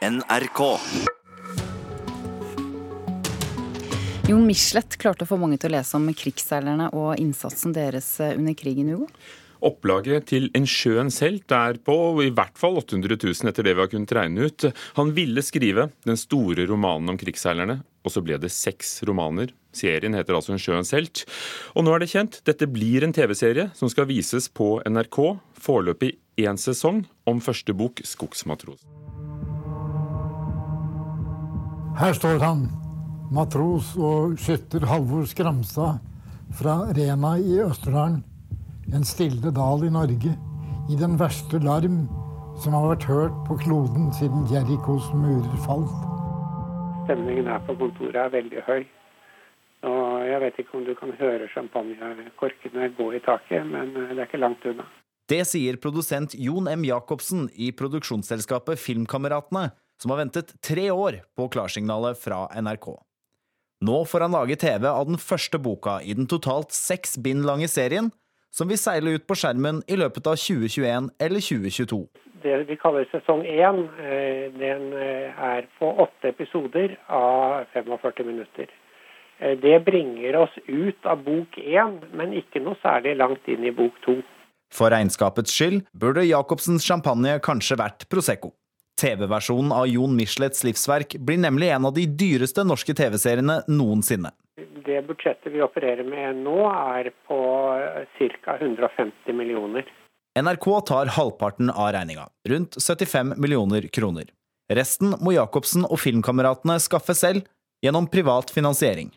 NRK. Jon Michelet klarte å få mange til å lese om krigsseilerne og innsatsen deres under krigen, Hugo? Opplaget til En sjøens helt er på i hvert fall 800 000 etter det vi har kunnet regne ut. Han ville skrive den store romanen om krigsseilerne, og så ble det seks romaner. Serien heter altså En sjøens helt. Og nå er det kjent, dette blir en TV-serie som skal vises på NRK. Foreløpig én sesong om første bok, 'Skogsmatros'. Her står han, matros og skytter Halvor Skramstad fra Rena i Østerdalen. En stille dal i Norge. I den verste larm som har vært hørt på kloden siden Jerikos murer falt. Stemningen her på kontoret er veldig høy. Og jeg vet ikke om du kan høre champagnekorkene gå i taket, men det er ikke langt unna. Det sier produsent Jon M. Jacobsen i produksjonsselskapet Filmkameratene, som har ventet tre år på klarsignalet fra NRK. Nå får han lage TV av den første boka i den totalt seks bind lange serien, som vil seile ut på skjermen i løpet av 2021 eller 2022. Det vi kaller sesong én, eh, den eh, er på åtte episoder av 45 minutter. Eh, det bringer oss ut av bok én, men ikke noe særlig langt inn i bok to. For regnskapets skyld burde Jacobsens champagne kanskje vært Prosecco. TV-versjonen av Jon Michelets livsverk blir nemlig en av de dyreste norske TV-seriene noensinne. Det budsjettet vi opererer med nå, er på ca. 150 millioner. NRK tar halvparten av regninga, rundt 75 millioner kroner. Resten må Jacobsen og filmkameratene skaffe selv, gjennom privat finansiering.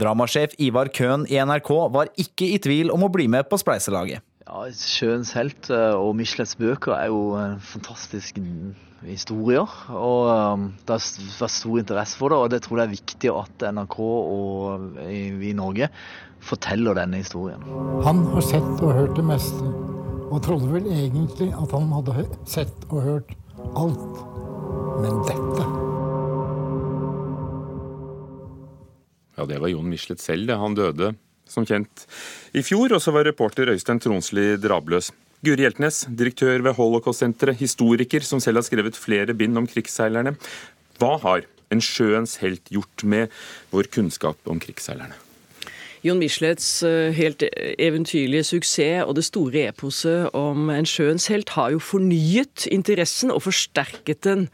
Dramasjef Ivar Køhn i NRK var ikke i tvil om å bli med på spleiselaget. Ja, 'Sjøens helt' eh, og Michelets bøker er jo fantastiske historier. og um, Det var stor interesse for det, og det tror jeg er viktig at NRK og vi i Norge forteller denne historien. Han har sett og hørt det meste, og trodde vel egentlig at han hadde sett og hørt alt. Men dette Ja, det var Jon Michelet selv. Han døde som kjent i fjor. Og så var reporter Øystein Tronsli drabløs. Guri Hjeltnes, direktør ved Holocaust-senteret, historiker som selv har skrevet flere bind om krigsseilerne. Hva har en sjøens helt gjort med vår kunnskap om krigsseilerne? Jon Michelets eh, helt eventyrlige suksess og det store eposet om en sjøens helt har jo fornyet interessen og forsterket den.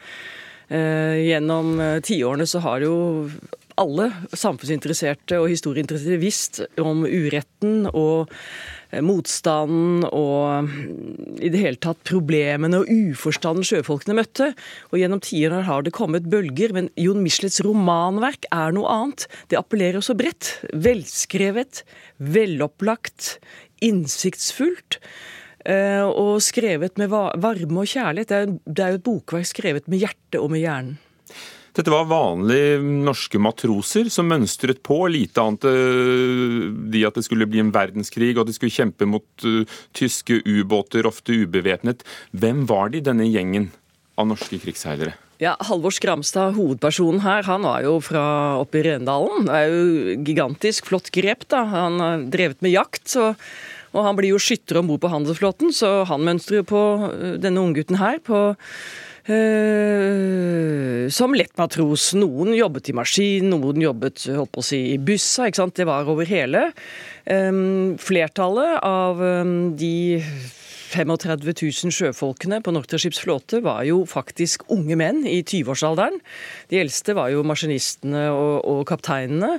Eh, gjennom eh, tiårene så har jo alle samfunnsinteresserte og historieinteresserte visst om uretten og eh, motstanden og mm, i det hele tatt problemene og uforstanden sjøfolkene møtte. Og Gjennom tider har det kommet bølger, men Jon Michelets romanverk er noe annet. Det appellerer så bredt. Velskrevet, velopplagt, innsiktsfullt. Eh, og skrevet med varme og kjærlighet. Det er jo et bokverk skrevet med hjertet og med hjernen. Dette var vanlige norske matroser som mønstret på. Lite annet eh, de at det skulle bli en verdenskrig og de skulle kjempe mot uh, tyske ubåter, ofte ubevæpnet. Hvem var de, denne gjengen av norske krigsseilere? Ja, Halvor Skramstad, hovedpersonen her, han var jo fra oppe i Rendalen. Det er jo gigantisk flott grep, da. Han har drevet med jakt. så og han blir jo skytter om bord på handelsflåten, så han mønstrer jo på eh, denne unggutten her på som lettmatros. Noen jobbet i maskin, noen jobbet holdt på å si, i bussa. ikke sant? Det var over hele. Um, flertallet av um, de 35 000 sjøfolkene på Nortraships flåte var jo faktisk unge menn i 20-årsalderen. De eldste var jo maskinistene og, og kapteinene.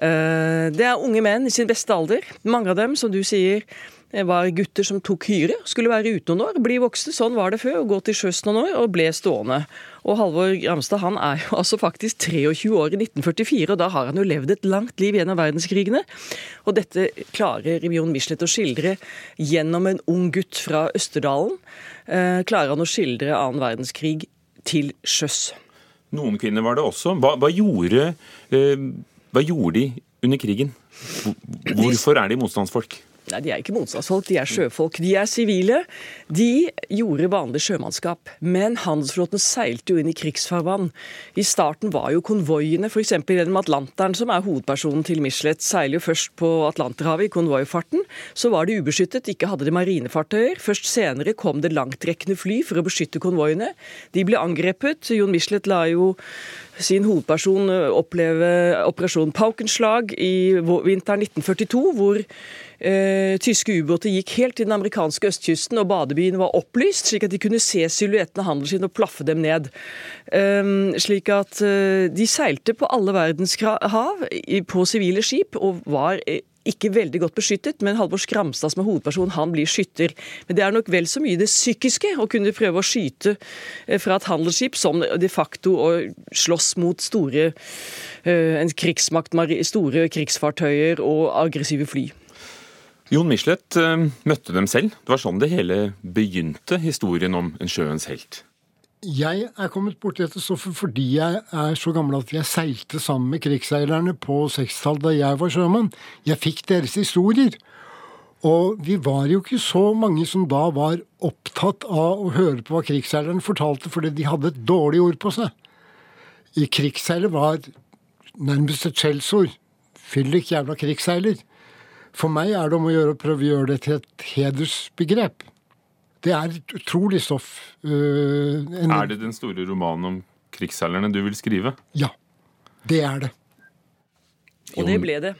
Det er unge menn i sin beste alder. Mange av dem, som du sier, det var gutter som tok hyre, skulle være ute noen år, bli voksne. Sånn var det før. Gå til sjøs noen år, og ble stående. Og Halvor Ramstad han er jo altså faktisk 23 år i 1944, og da har han jo levd et langt liv gjennom verdenskrigene. Og dette klarer Jon Michelet å skildre gjennom en ung gutt fra Østerdalen. Eh, klarer han å skildre annen verdenskrig til sjøs. Noen kvinner var det også. Hva, hva, gjorde, eh, hva gjorde de under krigen? Hvorfor er de motstandsfolk? Nei, De er ikke motstandsfolk, de er sjøfolk. De er sivile. De gjorde vanlig sjømannskap. Men handelsflåten seilte jo inn i krigsfarvann. I starten var jo konvoiene, f.eks. gjennom Atlanteren, som er hovedpersonen til Michelet, seiler jo først på Atlanterhavet i konvoifarten. Så var de ubeskyttet, ikke hadde de marinefartøyer. Først senere kom det langtrekkende fly for å beskytte konvoiene. De ble angrepet. Jon Michelet la jo sin hovedperson oppleve operasjon Paukenslag i vinteren 1942, hvor Eh, tyske ubåter gikk helt til den amerikanske østkysten, og badebyen var opplyst, slik at de kunne se silhuettene av handelsskip og plaffe dem ned. Eh, slik at eh, de seilte på alle verdens hav på sivile skip, og var eh, ikke veldig godt beskyttet, men Halvor Skramstad som er hovedperson, han blir skytter. Men det er nok vel så mye det psykiske å kunne prøve å skyte eh, fra et handelsskip som de facto å slåss mot store, eh, krigsmakt, store krigsfartøyer og aggressive fly. Jon Michelet eh, møtte dem selv. Det var sånn det hele begynte, historien om en sjøens helt. Jeg er kommet borti dette stoffet fordi jeg er så gammel at jeg seilte sammen med krigsseilerne på 60-tallet da jeg var sjømann. Jeg fikk deres historier. Og vi var jo ikke så mange som da var opptatt av å høre på hva krigsseilerne fortalte, fordi de hadde et dårlig ord på seg. Krigsseiler var nærmest et skjellsord. Fyllik jævla krigsseiler. For meg er det om å gjøre å prøve å gjøre det til et hedersbegrep. Det er et utrolig stoff. Uh, en... Er det den store romanen om krigsseilerne du vil skrive? Ja, det er det. Og det ble det.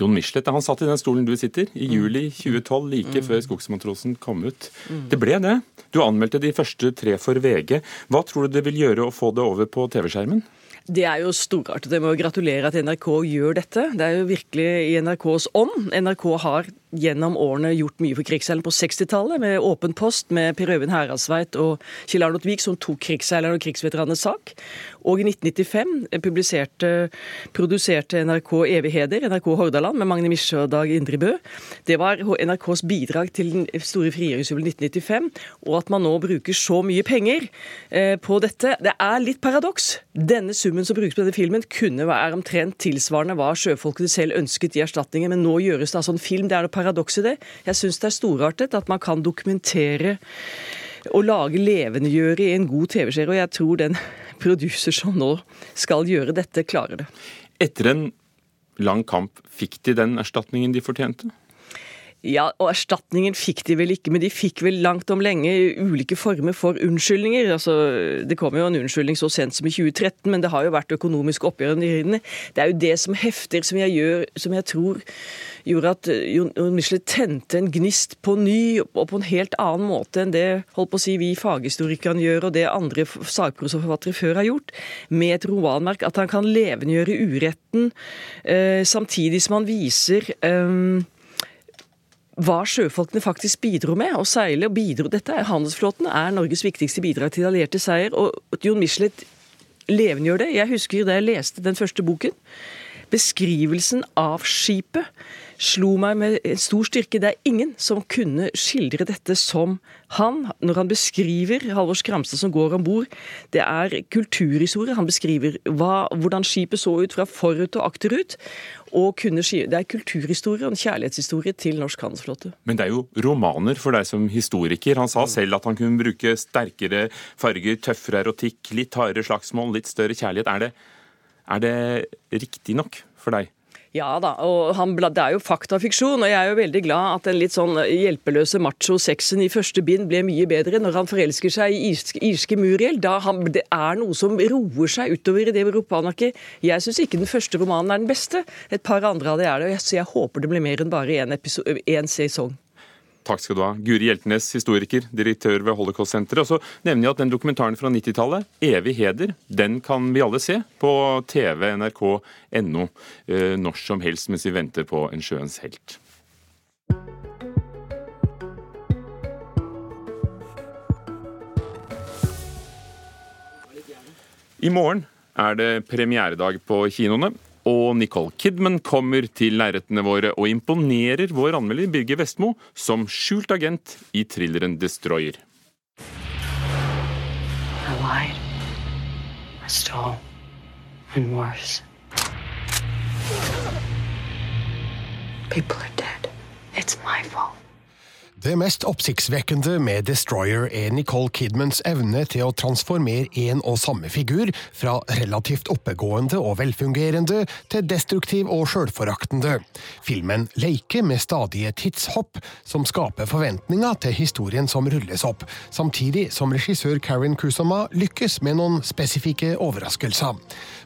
Jon Michelet han satt i den stolen du sitter, i mm. juli 2012, like mm. før 'Skogsmatrosen' kom ut. Mm. Det ble det. Du anmeldte de første tre for VG. Hva tror du det vil gjøre å få det over på TV-skjermen? Det er jo storartet. Jeg må gratulere at NRK gjør dette. Det er jo virkelig i NRKs ånd. NRK har gjennom årene gjort mye for krigsseilerne på 60-tallet, med Åpen post, med Per Øyvind Heradsveit og Kjell Arnold Wiik, som tok krigsseilerne og krigsveteranenes sak. Og i 1995 produserte NRK Evig heder, NRK Hordaland, med Magne Misje og Dag Indrebø. Det var NRKs bidrag til den store frigjøringsjubileet 1995. Og at man nå bruker så mye penger eh, på dette, det er litt paradoks. Denne summen som brukes på denne filmen, kunne være omtrent tilsvarende hva sjøfolkene selv ønsket i erstatninger, men nå gjøres det altså en film. Det er noe paradoks i det. Jeg syns det er storartet at man kan dokumentere og lage levendegjøre i en god TV-serie. Og jeg tror den producer som nå skal gjøre dette, klarer det. Etter en lang kamp, fikk de den erstatningen de fortjente? Ja, og erstatningen fikk de vel ikke, men de fikk vel langt om lenge ulike former for unnskyldninger. Altså, det kom jo en unnskyldning så sent som i 2013, men det har jo vært økonomiske oppgjør Det er jo det som hefter, som jeg, gjør, som jeg tror gjorde at Jon Michelet tente en gnist på ny, og på en helt annen måte enn det holdt på å si, vi faghistorikerne gjør, og det andre sagprosaforfattere før har gjort, med et romanverk. At han kan levendegjøre uretten, eh, samtidig som han viser eh, hva sjøfolkene faktisk bidro med. Å seile og bidro Dette er Handelsflåten er Norges viktigste bidrag til allierte seier. Og Jon Michelet levendegjør det. Jeg husker da jeg leste den første boken. Beskrivelsen av skipet slo meg med stor styrke. Det er ingen som kunne skildre dette som han, når han beskriver Halvor Skramstad som går om bord. Det er kulturhistorie. Han beskriver hva, hvordan skipet så ut fra forut og akterut. Og kunne, det er kulturhistorie og en kjærlighetshistorie til norsk handelsflåte. Men det er jo romaner for deg som historiker. Han sa selv at han kunne bruke sterkere farger, tøffere erotikk, litt hardere slagsmål, litt større kjærlighet. Er det, er det riktig nok for deg? Ja da, og han, det er jo faktafiksjon, og jeg er jo veldig glad at den litt sånn hjelpeløse macho-sexen i første bind ble mye bedre når han forelsker seg i irske, irske Muriel. Da han, det er noe som roer seg utover i det romanverket. Jeg syns ikke den første romanen er den beste. Et par andre av det er det, så jeg håper det blir mer enn bare én sesong. Takk skal du ha. Guri Hjeltnes, historiker, direktør ved Holocaust-senteret. Og så nevner jeg at den dokumentaren fra 90-tallet, 'Evig heder', den kan vi alle se på TV, nrk.no, eh, når som helst mens vi venter på En sjøens helt. I morgen er det premieredag på kinoene og Nicole Kidman kommer til lerretene våre og imponerer vår anmelder Birger Vestmo som skjult agent i thrilleren 'Destroyer'. I lied. I stole. And worse. People are dead. It's my fault. Det mest oppsiktsvekkende med Destroyer er Nicole Kidmans evne til å transformere en og samme figur fra relativt oppegående og velfungerende til destruktiv og sjølforaktende. Filmen leker med stadige tidshopp som skaper forventninger til historien som rulles opp, samtidig som regissør Karen Kusama lykkes med noen spesifikke overraskelser.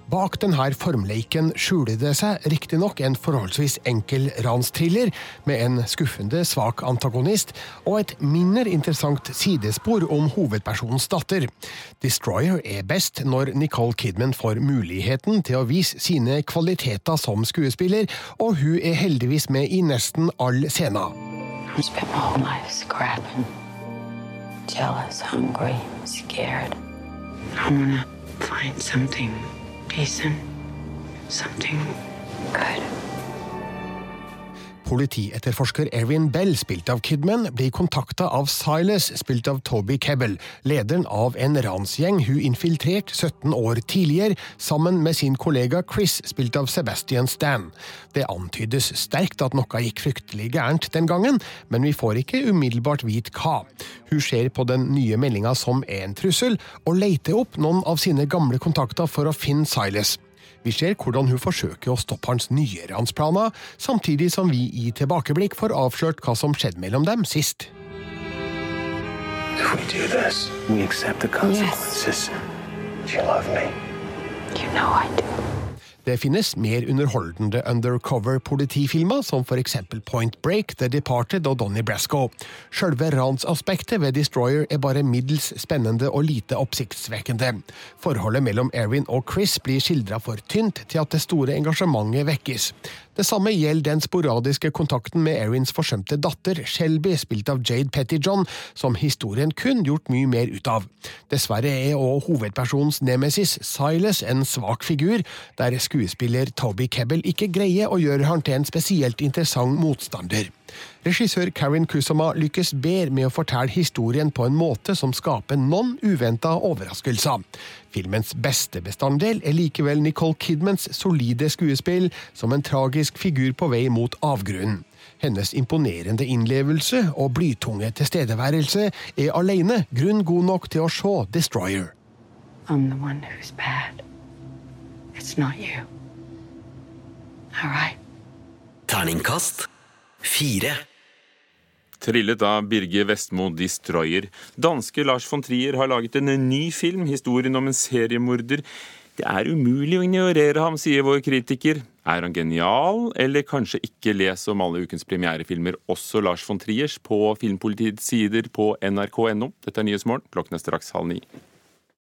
Bak denne formleiken skjuler det seg riktignok en forholdsvis enkel ranstriller med en skuffende svak antagonist og et mindre interessant sidespor om hovedpersonens datter. Destroyer er best når Nicole Kidman får muligheten til å vise sine kvaliteter som skuespiller, og hun er heldigvis med i nesten alle scener. Jealous, hungry, scared. I wanna find something decent, something good. Politietterforsker Erin Bell, spilt av Kidman, blir kontakta av Silas, spilt av Toby Kebbel, lederen av en ransgjeng hun infiltrerte 17 år tidligere, sammen med sin kollega Chris, spilt av Sebastian Stan. Det antydes sterkt at noe gikk fryktelig gærent den gangen, men vi får ikke umiddelbart vite hva. Hun ser på den nye meldinga som en trussel, og leter opp noen av sine gamle kontakter for å finne Silas. Vi ser hvordan hun forsøker å stoppe hans nye ransplaner, samtidig som vi i tilbakeblikk får avslørt hva som skjedde mellom dem sist. If we do this, we accept the consequences. Yes. Do you love me? You know I do. Det finnes mer underholdende undercover-politifilmer, som for eksempel Point Break, The Departed og Donnie Brasco. Sjølve ransaspektet ved Destroyer er bare middels spennende og lite oppsiktsvekkende. Forholdet mellom Erin og Chris blir skildra for tynt til at det store engasjementet vekkes. Det samme gjelder den sporadiske kontakten med Erins forsømte datter, Shelby, spilt av Jade Pettyjohn, som historien kun gjort mye mer ut av. Dessverre er òg hovedpersonens nemesis, Silas, en svak figur, der skuespiller Toby Kebbel ikke greier å gjøre han til en spesielt interessant motstander. Regissør Karen Kusama lykkes bedre med å fortelle historien på en måte som skaper noen uventa overraskelser. Filmens beste bestanddel er likevel Nicole Kidmans solide skuespill som en tragisk figur på vei mot avgrunnen. Hennes imponerende innlevelse og blytunge tilstedeværelse er alene grunn god nok til å se Destroyer. I'm the one who's bad. It's not you. All right. Terningkast fire. Trillet av Birge Vestmo 'Destroyer'. Danske Lars von Trier har laget en ny film, historien om en seriemorder. Det er umulig å ignorere ham, sier vår kritiker. Er han genial, eller kanskje ikke les om alle ukens premierefilmer, også Lars von Triers, på Filmpolitiets sider på nrk.no. Dette er Nyhetsmorgen, klokken er straks halv ni.